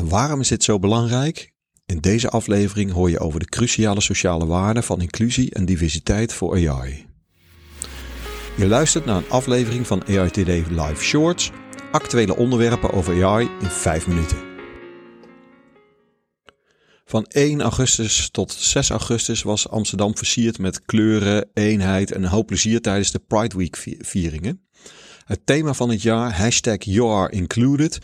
En waarom is dit zo belangrijk? In deze aflevering hoor je over de cruciale sociale waarden van inclusie en diversiteit voor AI. Je luistert naar een aflevering van AI Today Live Shorts, actuele onderwerpen over AI in 5 minuten. Van 1 augustus tot 6 augustus was Amsterdam versierd met kleuren, eenheid en een hoop plezier tijdens de Pride Week vieringen. Het thema van het jaar, hashtag You Are Included,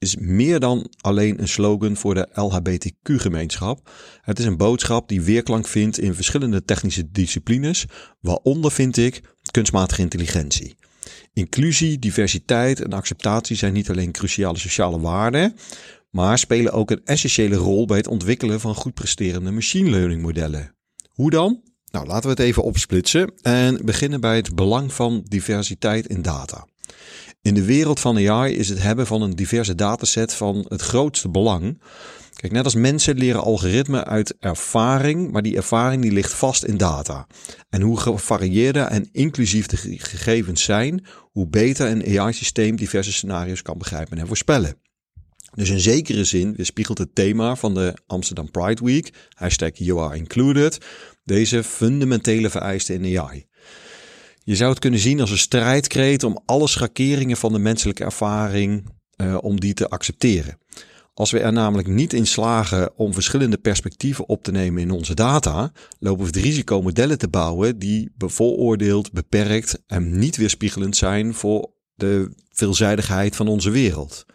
is meer dan alleen een slogan voor de LHBTQ-gemeenschap. Het is een boodschap die weerklank vindt in verschillende technische disciplines, waaronder vind ik kunstmatige intelligentie. Inclusie, diversiteit en acceptatie zijn niet alleen cruciale sociale waarden, maar spelen ook een essentiële rol bij het ontwikkelen van goed presterende machine learning modellen. Hoe dan? Nou, laten we het even opsplitsen en beginnen bij het belang van diversiteit in data. In de wereld van AI is het hebben van een diverse dataset van het grootste belang. Kijk, net als mensen leren algoritmen uit ervaring, maar die ervaring die ligt vast in data. En hoe gevarieerder en inclusief de gegevens zijn, hoe beter een AI-systeem diverse scenario's kan begrijpen en voorspellen. Dus in zekere zin weerspiegelt het thema van de Amsterdam Pride Week, hashtag You Are Included, deze fundamentele vereisten in AI. Je zou het kunnen zien als een strijdkreet om alle schakeringen van de menselijke ervaring, uh, om die te accepteren. Als we er namelijk niet in slagen om verschillende perspectieven op te nemen in onze data, lopen we het risico modellen te bouwen die bevooroordeeld, beperkt en niet weerspiegelend zijn voor de veelzijdigheid van onze wereld.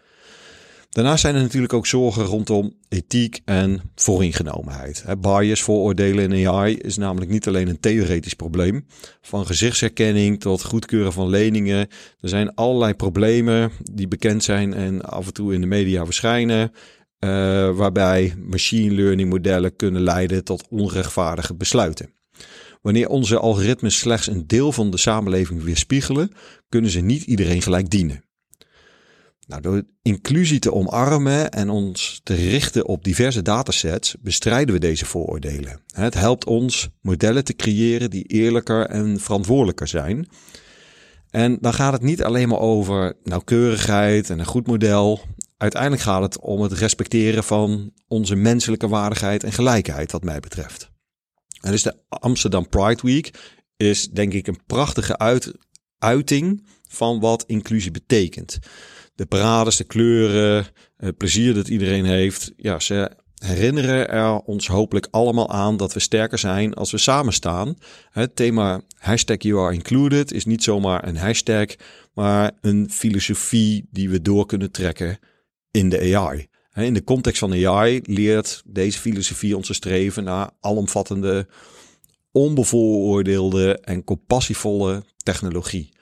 Daarnaast zijn er natuurlijk ook zorgen rondom ethiek en vooringenomenheid. Bias, vooroordelen in AI is namelijk niet alleen een theoretisch probleem. Van gezichtsherkenning tot goedkeuren van leningen. Er zijn allerlei problemen die bekend zijn en af en toe in de media verschijnen. Uh, waarbij machine learning modellen kunnen leiden tot onrechtvaardige besluiten. Wanneer onze algoritmes slechts een deel van de samenleving weerspiegelen, kunnen ze niet iedereen gelijk dienen. Nou, door inclusie te omarmen en ons te richten op diverse datasets, bestrijden we deze vooroordelen. Het helpt ons modellen te creëren die eerlijker en verantwoordelijker zijn. En dan gaat het niet alleen maar over nauwkeurigheid en een goed model. Uiteindelijk gaat het om het respecteren van onze menselijke waardigheid en gelijkheid, wat mij betreft. En dus de Amsterdam Pride Week is denk ik een prachtige uiting van wat inclusie betekent de parades, de kleuren, het plezier dat iedereen heeft. Ja, ze herinneren er ons hopelijk allemaal aan dat we sterker zijn als we samen staan. Het thema hashtag you are included is niet zomaar een hashtag, maar een filosofie die we door kunnen trekken in de AI. In de context van AI leert deze filosofie ons te streven naar alomvattende, onbevooroordeelde en compassievolle technologie.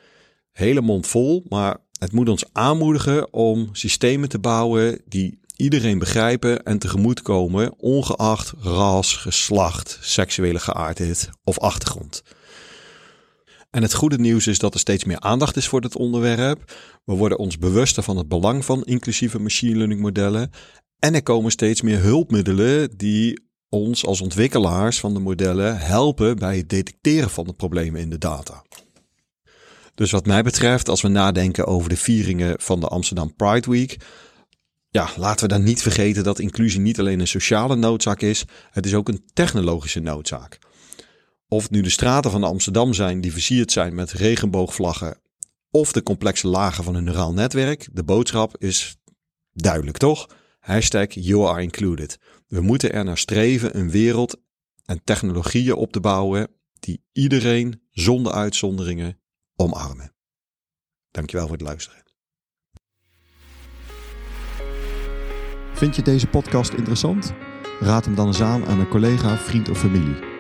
Hele mond vol, maar het moet ons aanmoedigen om systemen te bouwen die iedereen begrijpen en tegemoetkomen, ongeacht ras, geslacht, seksuele geaardheid of achtergrond. En het goede nieuws is dat er steeds meer aandacht is voor dit onderwerp. We worden ons bewuster van het belang van inclusieve machine learning modellen. En er komen steeds meer hulpmiddelen die ons als ontwikkelaars van de modellen helpen bij het detecteren van de problemen in de data. Dus wat mij betreft, als we nadenken over de vieringen van de Amsterdam Pride Week, ja, laten we dan niet vergeten dat inclusie niet alleen een sociale noodzaak is, het is ook een technologische noodzaak. Of het nu de straten van Amsterdam zijn die versierd zijn met regenboogvlaggen, of de complexe lagen van een neuraal netwerk, de boodschap is duidelijk toch? Hashtag you are included. We moeten er naar streven een wereld en technologieën op te bouwen die iedereen zonder uitzonderingen omarmen. Dankjewel voor het luisteren. Vind je deze podcast interessant? Raad hem dan eens aan aan een collega, vriend of familie.